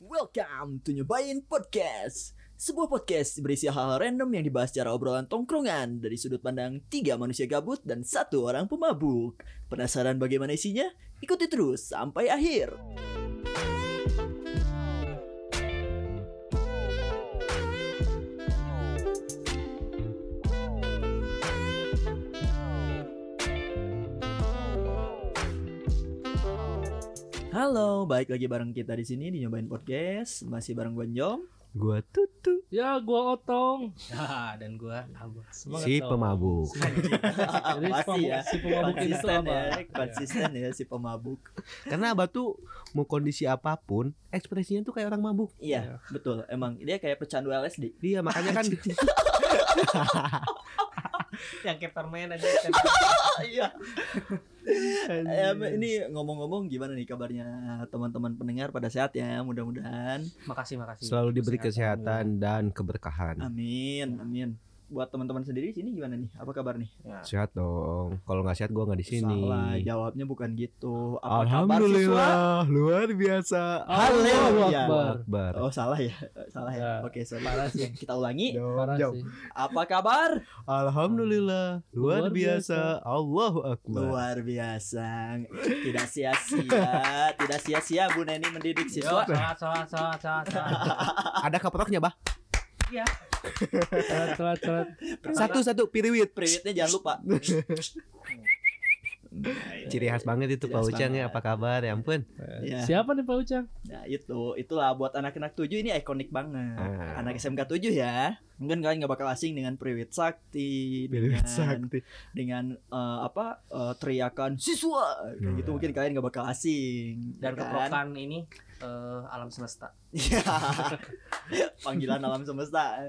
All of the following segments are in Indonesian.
Welcome to Nyobain Podcast. Sebuah podcast berisi hal-hal random yang dibahas secara obrolan tongkrongan Dari sudut pandang tiga manusia gabut dan satu orang pemabuk. Penasaran bagaimana isinya? Ikuti terus sampai akhir Halo, balik lagi bareng kita di sini di Nyobain Podcast Masih bareng gue Njom Gua tutu Ya gua otong Ah, dan gua Abbas. Si dong. pemabuk. Jadi Pasti ya si pemabuk Konsisten ya Konsisten ya si pemabuk Karena abah tuh mau kondisi apa pun, ekspresinya tuh kayak orang mabuk. Iya, betul. Emang dia kayak pecandu LSD. Dia makanya kan Yang kayak permen aja kan. Iya. Ini ngomong-ngomong gimana nih kabarnya teman-teman pendengar pada sehat ya mudah-mudahan. Makasih, makasih. selalu diberi kesehatan dan keberkahan. Amin, amin. Buat teman-teman sendiri di sini gimana nih? Apa kabar nih? Ya. Sehat dong. Kalau nggak sehat gua nggak di sini. Salah, jawabnya bukan gitu. Apa kabar siswa? Alhamdulillah, luar biasa. Allahu Haleluya. Akbar. Oh salah ya, salah ya. Ya. Oke, sorry. Parah sih. Kita ulangi. Parah Jauh. sih. Apa kabar? Alhamdulillah, luar, Luar biasa. Allahu Akbar. Luar biasa. Tidak sia-sia, tidak sia-sia Bu Neni mendidik siswa. salat, salat, salat, salat, salat. Ada kaproknya, Bah. Iya. Telat, telat, telat. Satu-satu piriwit. Priwitnya jangan lupa. Ciri khas banget itu Ciri Pak Ucang ya, apa kabar? Ya ampun. Ya. Siapa nih Pak Ucang? Nah itu, itulah buat anak-anak tujuh ini ikonik banget. Ah. Anak SMK 7 ya. Mungkin kalian nggak bakal asing dengan Priwit Sakti, Piriwit dengan sakti. dengan eh, apa eh, teriakan siswa, kayak Hmm. gitu mungkin kalian nggak bakal asing. Dan ya kan? keprokan ini eh, alam semesta. Iya. Panggilan alam semesta.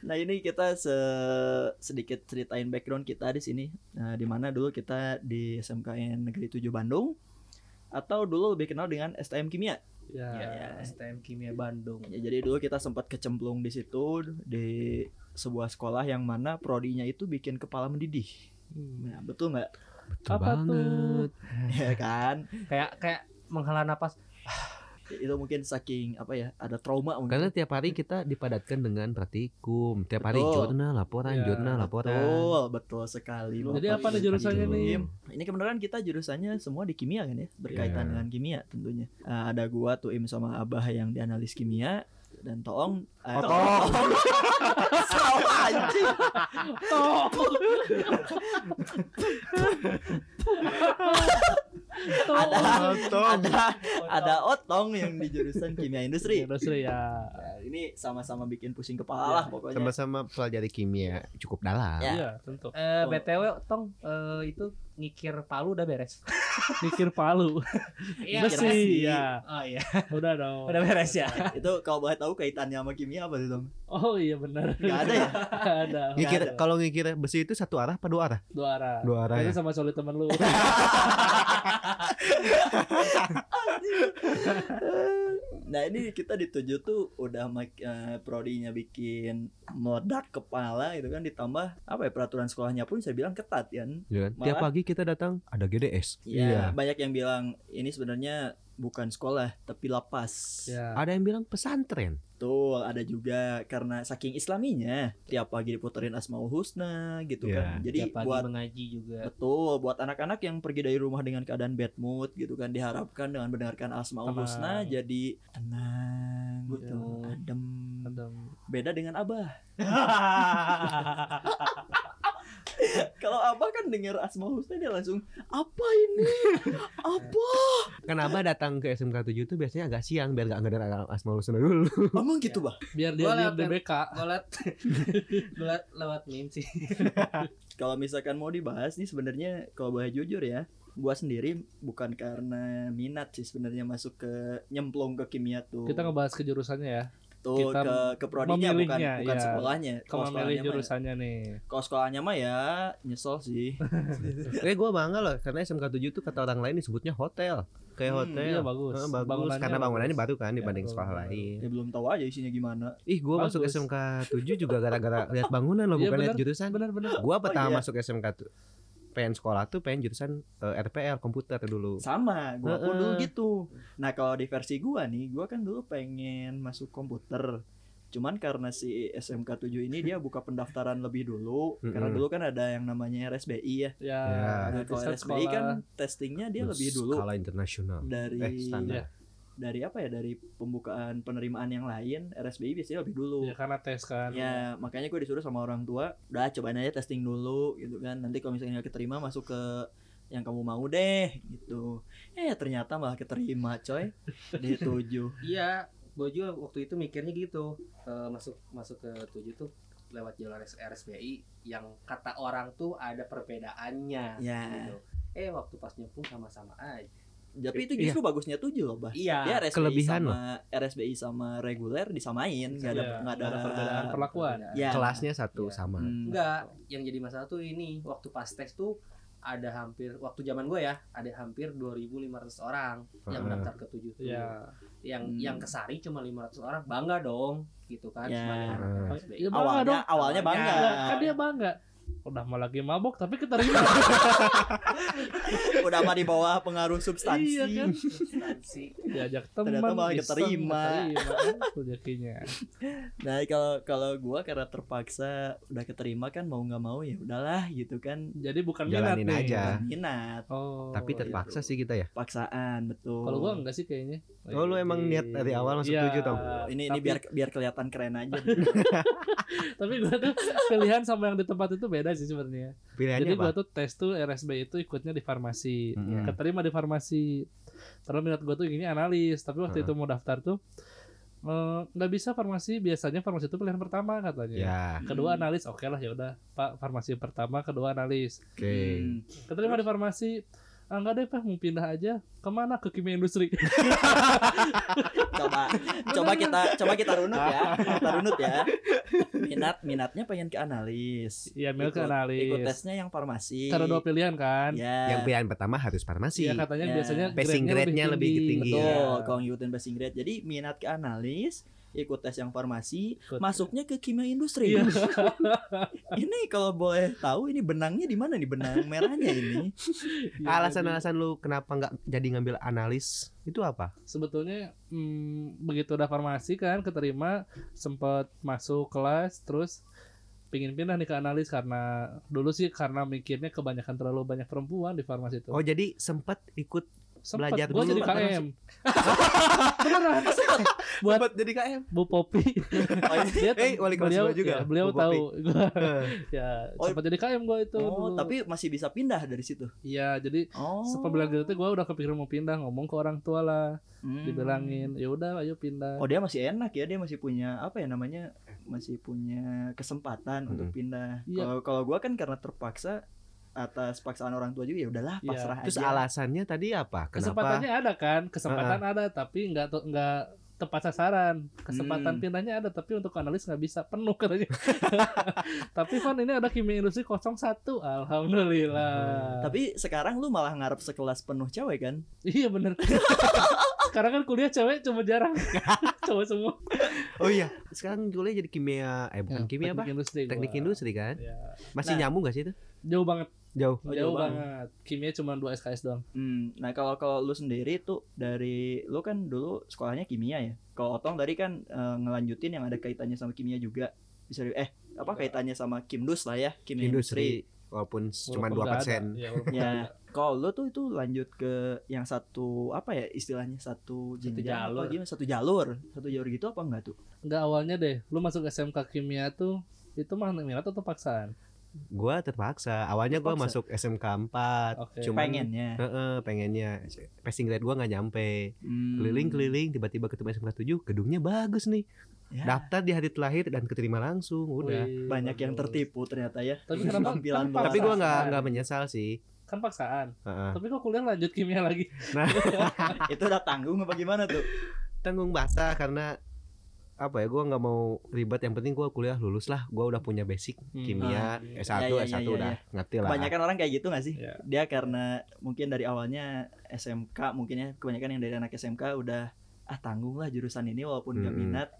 Nah ini kita se- sedikit ceritain background kita di sini. Nah di mana dulu kita di SMKN Negeri 7 Bandung atau dulu lebih kenal dengan STM Kimia. Ya. Ya, STM Kimia Bandung. Ya, jadi dulu kita sempat kecemplung di situ di sebuah sekolah yang mana prodinya itu bikin kepala mendidih. Nah, betul nggak? Betul Apa tuh? banget. ya kan? Kayak kayak menghela napas. Itu mungkin saking apa ya? Ada trauma mungkin. Karena tiap hari kita dipadatkan dengan praktikum. Tiap hari Betul. jurnal, laporan, Ya, jurnal, laporan. Betul, betul sekali. Jadi apa nih jurusannya nih? Ini kebenaran kita jurusannya semua di kimia kan ya, berkaitan Iya. dengan kimia tentunya. Ah, ada gua tuh Im sama Abah yang di analis kimia dan Toong eh, Oh, Toong. Salah anjing. ada ada ada Otong yang di jurusan kimia industri. Industri ya. Ya, ini sama-sama bikin pusing kepala lah pokoknya. Sama-sama pelajari kimia cukup dalam. Ya. Iya, tentu. Eh, BTW, Tong, eh, itu ngikir palu udah beres. Mikir Palu. Iya, Besi, beres. ya. Oh iya, Udah dong. udah beres ya. Itu kalau boleh tahu kaitannya sama kimia apa tuh, Tong? Oh iya benar. Gak ada ya? Nggak ada. Ngikir ada. kalau ngikir besi itu satu arah apa dua arah? Dua arah. Dua arah Jadi ya? sama solid temen lu. Nah ini kita dituju tuh udah mak- eh, prodinya bikin meledak kepala gitu kan ditambah apa ya peraturan sekolahnya pun saya bilang ketat kan. Ya kan? Tiap Malah- pagi kita datang ada GDS. Iya banyak yang bilang ini sebenarnya bukan sekolah tapi lapas. ya. Ada yang bilang pesantren. Betul ada juga karena saking islaminya tiap pagi diputerin Asmaul Husna gitu Iya. kan. Jadi Tiap pagi buat mengaji juga. Betul, buat anak-anak yang pergi dari rumah dengan keadaan bad mood gitu kan diharapkan dengan mendengarkan Asmaul Tenang. Husna jadi tenang gitu, Betul. adem. Adem. Beda dengan Abah. Kalau Abah kan dengar Asmaul Husna dia langsung apa ini? apa? Kan Abah datang ke SMK 7 itu biasanya agak siang biar gak ngedengar Asmaul Husna dulu. Emang gitu, Bah? Biar dia lewat- DBK. Gue liat, gue liat lewat meme sih. Kalau misalkan mau dibahas nih sebenarnya kalau boleh jujur ya, gua sendiri bukan karena minat sih sebenarnya masuk ke nyemplung ke kimia tuh. Kita ngebahas ke jurusannya ya. Tuh kita ke ke prodinya bukan memilihnya, bukan iya. sekolahnya. Kalau memilih sekolahnya mah jurusannya nih. Kalau sekolahnya mah ya nyesel sih. Eh gue bangga loh karena SMK 7 itu kata orang lain disebutnya hotel. Kayak Hmm, hotel. iya, bagus. Eh, bagus Bangunannya karena bangunannya bagus. baru kan dibanding betul, sekolah lain. Ya belum tahu aja isinya gimana. Ih, gua masuk. SMK 7 juga gara-gara lihat bangunan loh, Iya, bukan lihat jurusan. Benar-benar. Gua pertama iya? masuk SMK tu- pengen sekolah tuh pengen jurusan eh, RPL komputer dulu. sama gua pun Heeh. dulu gitu nah kalau di versi gua nih gua kan dulu pengen masuk komputer cuman karena si SMK 7 ini dia buka pendaftaran lebih dulu karena Mm-mm. dulu kan ada yang namanya RSBI ya Ya, Ya. Nah, kalau RSBI kan sekolah. testingnya dia lebih dulu Skala internasional. dari Eh, standar. Dari apa ya dari pembukaan penerimaan yang lain RSBI biasanya lebih dulu Ya karena tes kan. Ya, makanya gue disuruh sama orang tua, udah cobain aja testing dulu gitu kan. Nanti kalau misalnya keterima masuk ke yang kamu mau deh gitu. Eh ternyata malah keterima coy di tujuh. Iya, gue juga waktu itu mikirnya gitu. Eh, masuk masuk ke tujuh tuh lewat jalur RS- RSBI yang kata orang tuh ada perbedaannya Ya. gitu. Eh waktu pas nyemplung sama-sama aja. Tapi itu Iya. justru bagusnya tujuh loh, Bah. Iya. Dia RSBI Kelebihan sama RSBI sama reguler disamain, nggak ada Iya, nggak ada, perbedaan perlakuan. Ya. Kelasnya satu Iya. sama. Hmm. Enggak, yang jadi masalah tuh ini waktu pas tes tuh ada hampir waktu zaman gue ya ada hampir 2.500 orang yang Heeh. daftar ke tujuh tuh. Ya. yang Hmm. yang kesari cuma 500 orang bangga dong gitu kan Ya. sebagai anak Hmm. RSBI. Ya, bangga Awalnya dong. awalnya bangga. Ya, kan dia bangga. Udah mau lagi mabok tapi keterima. Udah mah di bawah pengaruh substansi. Iya kan? Substansi. Diajak teman. Ternyata malah keterima. keterima kan rezekinya. Nah kalau kalau gua karena terpaksa udah keterima kan mau nggak mau ya udahlah gitu kan Jadi bukan Jalanin minat nih. aja. minat Oh. Tapi terpaksa sih kita ya. paksaan betul. Kalau gua enggak sih kayaknya. Oh, lu emang niat dari awal masuk Iya, tujuh, Tong? ini ini tapi- biar biar kelihatan keren aja. tapi gua tuh pilihan sama yang di tempat itu beda sih sebenarnya. Pilihannya Jadi apa? gua tuh tes tuh RSB itu ikutnya di farmasi. Mm-mm. Keterima di farmasi. Terus minat gua tuh gini analis, tapi waktu Heeh. itu mau daftar tuh eh, nggak bisa farmasi biasanya farmasi itu pilihan pertama katanya Ya, kedua analis oke lah ya udah pak farmasi pertama kedua analis oke. Hmm. keterima di farmasi ah, enggak deh pak mau pindah aja. Ke mana? Ke kimia industri. Coba coba kita coba kita runut ya. Kita runut ya. Minat minatnya pengen ke analis. Iya, minat ke analis. ikut tesnya yang farmasi. Karena dua pilihan kan? Ya Yang pilihan pertama harus farmasi. Iya katanya Ya. biasanya Passing grade-nya lebih tinggi. betul Iya. kalau ngikutin passing grade. Jadi minat ke analis ikut tes yang farmasi Ikut- masuknya ke kimia industri. Iya. ini kalau boleh tahu ini benangnya di mana nih? Benang merahnya ini. Iya, Alasan-alasan lu kenapa nggak jadi ngambil analis itu apa? sebetulnya hmm, begitu udah farmasi kan keterima sempat masuk kelas terus pingin pindah nih ke analis karena dulu sih karena mikirnya kebanyakan terlalu banyak perempuan di farmasi itu. Oh jadi sempat ikut Sempet. Belajar gua dulu, jadi KM beneran? Buat sempat jadi KM. Bu Popi. Oh, ini- dia Eh, wali kelas beliau, gua juga, ya, beliau Bu tahu gua. Ya Oh, sempat jadi KM gua itu oh dulu. tapi masih bisa pindah dari situ? Iya jadi oh. Setelah bilang gitu gue udah kepikiran mau pindah ngomong ke orang tua lah. Hmm. dibilangin ya udah ayo pindah. Oh dia masih enak ya dia masih punya apa ya namanya masih punya kesempatan Hmm. untuk pindah. Iya. Kalau kalau gua kan karena terpaksa atas paksaan orang tua juga ya udahlah Iya. pasrah Terus aja. alasannya tadi apa? Kenapa? kesempatannya ada kan kesempatan ada tapi nggak nggak tepat sasaran kesempatan Hmm. pindahnya ada tapi untuk analis nggak bisa penuh katanya tapi Van ini ada kimia industri 01 alhamdulillah Tapi sekarang lu malah ngarep sekelas penuh cewek kan? iya bener sekarang kan kuliah cewek cuma jarang cowok semua Oh iya, sekarang kuliah jadi kimia eh bukan Ya, kimia apa? teknik industri gua. Teknik industri kan? Ya, Masih Nah. nyambung gak sih itu? jauh banget Jauh. Oh, jauh, jauh banget kimia cuma 2 SKS doang Hmm, nah kalau kalau lu sendiri tuh dari lu kan dulu sekolahnya kimia ya. Kalau Otong tadi kan eh, ngelanjutin yang ada kaitannya sama kimia juga. Bisa di- eh apa kaitannya sama kimdus lah ya, kimia industri. Walaupun cuma dua persen. Ya, nggak Ya, ada. kalau lu tuh itu lanjut ke yang satu apa ya istilahnya satu jenjang jalur. apa gimana? Satu jalur, satu jalur gitu apa enggak tuh? Enggak awalnya deh, lu masuk SMK kimia tuh itu mah minat atau paksaan? Gua terpaksa. Awalnya gua Terpaksa. masuk SMK 4. Oke. Cuman Pengennya. Heeh, pengennya. Passing grade gua nggak nyampe. Hmm. Keliling-keliling tiba-tiba ketemu SMK 7, gedungnya bagus nih. Ya, Daftar di hari terakhir dan keterima langsung, udah. Wih, banyak yang bagus. tertipu ternyata ya. Tapi kenapa? Kan. Tapi gua nggak nggak menyesal sih. kan paksaan. Heeh. Tapi kok kuliah lanjut kimia lagi? Nah, itu udah tanggung apa gimana tuh? tanggung basah karena apa ya gua nggak mau ribet yang penting gua kuliah lulus lah gua udah punya basic Hmm. kimia Ah, S1 iya, iya, S1 iya, udah ngerti lah Kebanyakan orang kayak gitu gak sih? Iya. Dia karena mungkin dari awalnya SMK mungkin ya kebanyakan yang dari anak SMK udah ah tanggung lah jurusan ini walaupun gak Mm-mm. minat.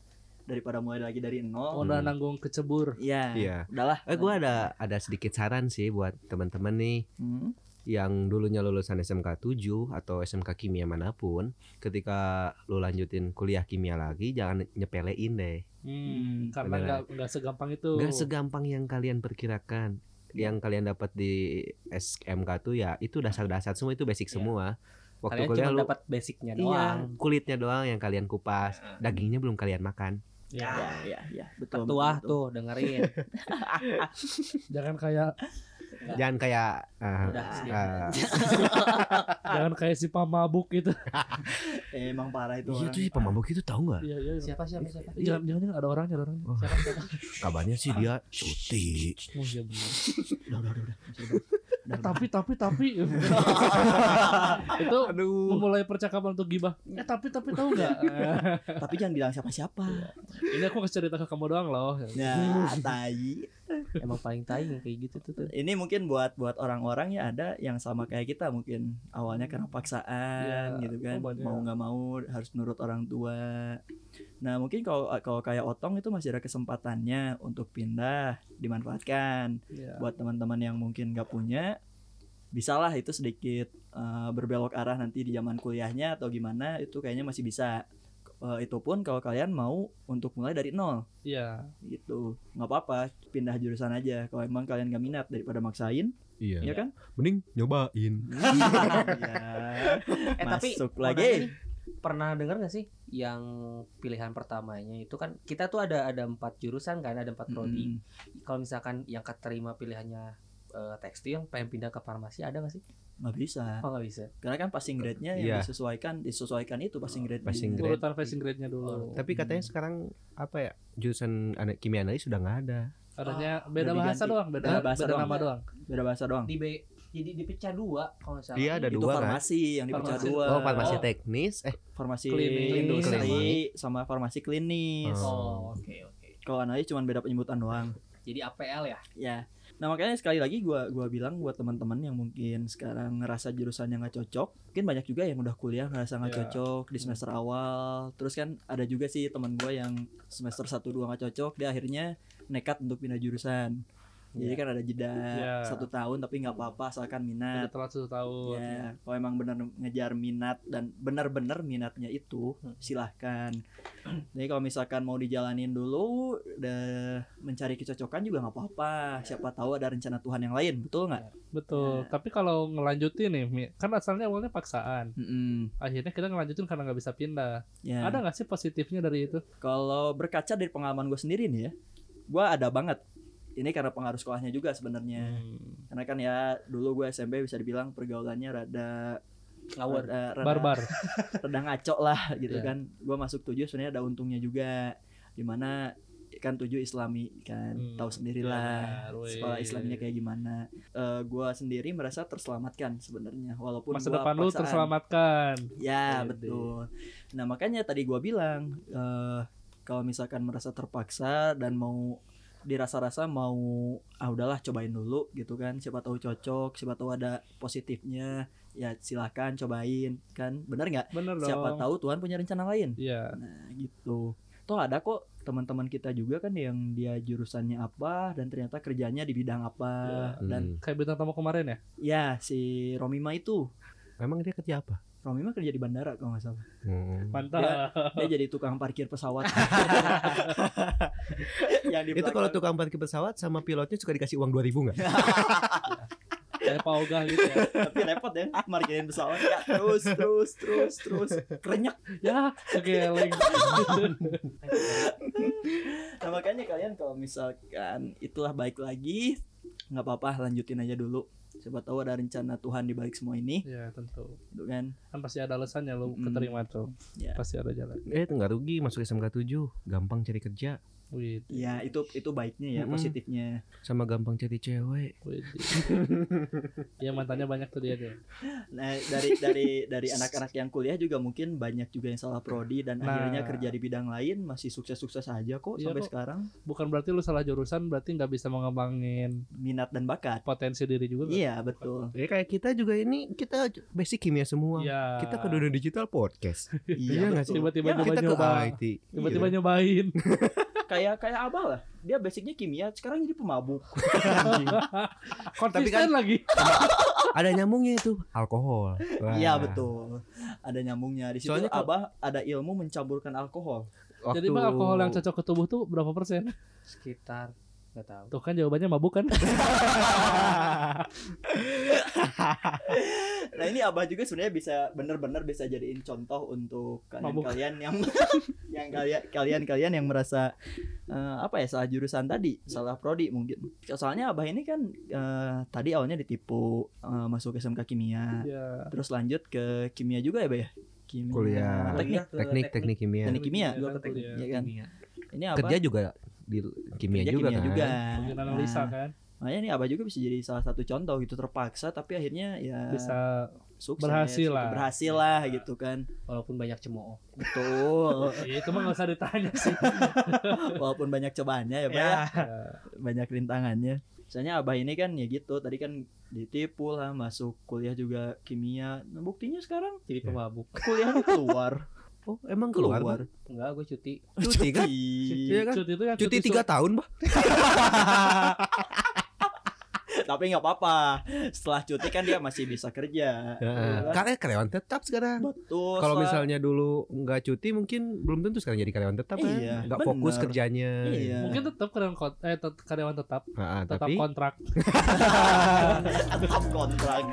daripada mulai lagi dari nol. udah Hmm. nanggung kecebur Iya. Iya. Udahlah. Eh gue ada ada sedikit saran sih buat teman-teman nih Hmm. Yang dulunya lulusan SMK 7 atau SMK kimia mana pun, ketika lu lanjutin kuliah kimia lagi jangan nyepelein deh. Hmm, karena nggak nggak segampang itu Gak segampang yang kalian perkirakan. Yang kalian dapat di SMK tuh ya itu dasar-dasar semua itu basic Iya. semua. Waktu Kalian kuliah cuma lu dapat basicnya iya, doang. kulitnya doang yang kalian kupas, dagingnya belum kalian makan. Ya, Ya, ya, ya, betul. Tua betul, betul. tuh dengerin. jangan kayak Jangan kayak Udah, skip. ah, jangan kayak si pamabuk gitu Eh, emang parah itu. Iya tuh si pemabuk itu tahu nggak? iya iya Siapa siapa siapa? jangan jangan jangan ada orangnya ada orangnya Oh. Siapa siapa? Kabarnya sih dia cuti. oh iya benar Udah, udah, udah. Eh, tapi tapi tapi itu Aduh. memulai percakapan untuk gibah eh tapi tapi tahu nggak Tapi jangan bilang siapa-siapa. ini aku kasih cerita ke kamu doang loh Ya, tai. Emang paling tai kayak gitu tuh. tuh. Ini mungkin buat buat orang-orang ya ada yang sama kayak kita mungkin awalnya karena paksaan Iya, gitu kan oh, banyak. mau nggak mau harus nurut orang tua. Nah mungkin kalau kalau kayak otong itu masih ada kesempatannya untuk pindah dimanfaatkan Iya. buat teman-teman yang mungkin nggak punya bisalah itu sedikit eh, berbelok arah nanti di zaman kuliahnya atau gimana itu kayaknya masih bisa Eh, itu pun kalau kalian mau untuk mulai dari nol iya gitu nggak apa-apa pindah jurusan aja kalau emang kalian gak minat daripada maksain Iya. ya kan Mending nyobain. ya. Eh tapi Masuk mau lagi. pernah dengar gak sih yang pilihan pertamanya itu kan kita tuh ada ada empat jurusan kan ada empat prodi. Mm. Kalau misalkan yang keterima pilihannya eh, tekstil yang pengen pindah ke farmasi ada gak sih? nggak bisa Oh nggak bisa. karena kan passing grade-nya Iya. yang disesuaikan disesuaikan itu passing grade Passing di- grade. urutan passing grade-nya dulu Tapi katanya sekarang apa ya jurusan anak kimia analis sudah nggak ada. adanya Ah, beda bahasa diganti. doang beda, Beda bahasa beda doang. nama doang beda bahasa doang Di B jadi dipecah dua kalau nggak salah. Iya ada itu dua kan. farmasi yang dipecah Farmasi. dua Oh farmasi Oh. teknis. Eh farmasi Klinis. industri sama farmasi klinis Oh. Oh, oke oke. kalau analis cuma beda penyebutan doang Jadi APL ya. ya nah makanya sekali lagi gua gua bilang buat teman-teman yang mungkin sekarang ngerasa jurusannya nggak cocok mungkin banyak juga yang udah kuliah ngerasa nggak Iya. cocok di semester awal. Terus kan ada juga sih teman gua yang semester 1 2 nggak cocok dia akhirnya nekat untuk pindah jurusan jadi Iya. kan ada jeda Iya. satu tahun tapi nggak apa-apa asalkan udah minat telat satu tahun ya kalau emang benar ngejar minat dan benar-benar minatnya itu Hmm. silahkan. Jadi kalau misalkan mau dijalanin dulu udah mencari kecocokan juga nggak apa-apa. Siapa tahu ada rencana Tuhan yang lain betul nggak? Betul. Ya. tapi kalau ngelanjutin nih kan asalnya awalnya paksaan. Mm-mm. akhirnya kita ngelanjutin karena nggak bisa pindah. Ya ada nggak sih positifnya dari itu? Kalau berkaca dari pengalaman gue sendiri nih ya gue ada banget ini karena pengaruh sekolahnya juga sebenarnya Hmm. karena kan ya dulu gue SMP bisa dibilang pergaulannya rada Ngawur. rada, barbar rada ngaco lah gitu Iya. kan gue masuk tujuh sebenarnya ada untungnya juga di mana kan tujuh islami kan Hmm, tahu sendirilah weh. sekolah islamnya kayak gimana Eh gue sendiri merasa terselamatkan sebenarnya walaupun masa depan lu paksaan. terselamatkan ya Wede. betul nah makanya tadi gua bilang eh kalau misalkan merasa terpaksa dan mau dirasa-rasa mau ah udahlah cobain dulu gitu kan. Siapa tahu cocok siapa tahu ada positifnya ya silahkan cobain kan. Benar nggak? Bener dong. siapa tahu Tuhan punya rencana lain. Iya. Nah gitu. Toh ada kok teman-teman kita juga kan yang dia jurusannya apa dan ternyata kerjanya di bidang apa. Dan hmm. kayak bintang tamu kemarin ya? Ya si Romima itu. Memang dia kerja apa? Romima kerja di bandara kalau nggak salah. Hmm. mantap. Dia jadi tukang parkir pesawat. Yang di Itu kalau tukang parkir pesawat sama pilotnya suka dikasih uang 2000 nggak? kayak Pak Ogah gitu ya. Tapi repot ya parkirin pesawat. Ya terus terus terus terus. Kerenyak ya kegeleng. Nah makanya kalian kalau misalkan itulah baik lagi nggak apa-apa lanjutin aja dulu siapa tahu ada rencana Tuhan di balik semua ini. Ya tentu. Gitu kan? Kan pasti ada alasannya lu Mm. keterima tuh. Ya. Pasti ada jalan. Eh itu nggak rugi masuk SMK 7 gampang cari kerja Wih, ya itu itu baiknya ya Mm-mm. positifnya sama gampang cari cewek. wih. ya mantannya banyak tuh dia tuh nah dari dari dari anak-anak yang kuliah juga mungkin banyak juga yang salah prodi dan Nah. akhirnya kerja di bidang lain masih sukses-sukses aja kok Iya sampai kok. sekarang bukan berarti lu salah jurusan berarti nggak bisa mengembangin minat dan bakat potensi diri juga? Iya, Iya, betul. Ya kayak kita juga ini kita basic kimia semua. Iya. Kita ke dunia digital podcast. Iya nggak sih? Tiba-tiba Ya, nyoba. Tiba-tiba Iya. nyobain. kayak kayak abah lah. Dia basicnya kimia, sekarang jadi pemabuk. Anjing. Konsisten kan- lagi. Ada nyambungnya itu alkohol. Iya betul. Ada nyambungnya di situ. Soalnya abah ada ilmu mencampurkan alkohol. Waktu... Jadi bang alkohol yang cocok ke tubuh tuh berapa persen? sekitar nggak tahu Tuh kan jawabannya mabuk kan? Nah ini abah juga sebenarnya bisa benar-benar bisa jadiin contoh untuk kalian Mabuk. kalian yang yang kalian kalian kalian yang merasa eh, apa ya salah jurusan tadi salah prodi mungkin soalnya abah ini kan eh, tadi awalnya ditipu eh, masuk SMK kimia Iya. terus lanjut ke kimia juga ya bah ya kimia Kuliah. teknik teknik teknik kimia. teknik kimia Gua ke kan teknik kuliah. ya kan kimia. ini abah Kerja juga di kimia kerja juga kimia kan. juga. Mungkin analisa Nah, kan. makanya nih abah juga bisa jadi salah satu contoh gitu terpaksa tapi akhirnya ya bisa sukses berhasil gitu. lah. berhasil lah gitu kan. Walaupun banyak cemooh. Betul. Ya, itu mah gak usah ditanya sih. walaupun banyak cobaannya ya, Pak ya. banyak rintangannya. Misalnya abah ini kan ya gitu tadi kan ditipu lah masuk kuliah juga kimia. Nah, buktinya sekarang jadi pemabuk. kuliahnya keluar Oh, emang keluar? keluar enggak gue cuti Cuti kan? Ih, Iya kan? Cuti itu yang Cuti tiga tahun, Bah. tapi nggak apa-apa setelah cuti kan dia masih bisa kerja Heeh. Karena karyawan tetap sekarang. betul Kalau misalnya dulu nggak cuti mungkin belum tentu sekarang jadi karyawan tetap kan. Iya, Nggak fokus kerjanya. Iya. Mungkin tetap karyawan eh tet- karyawan tetap Nah, tetap tapi kontrak. tetap kontrak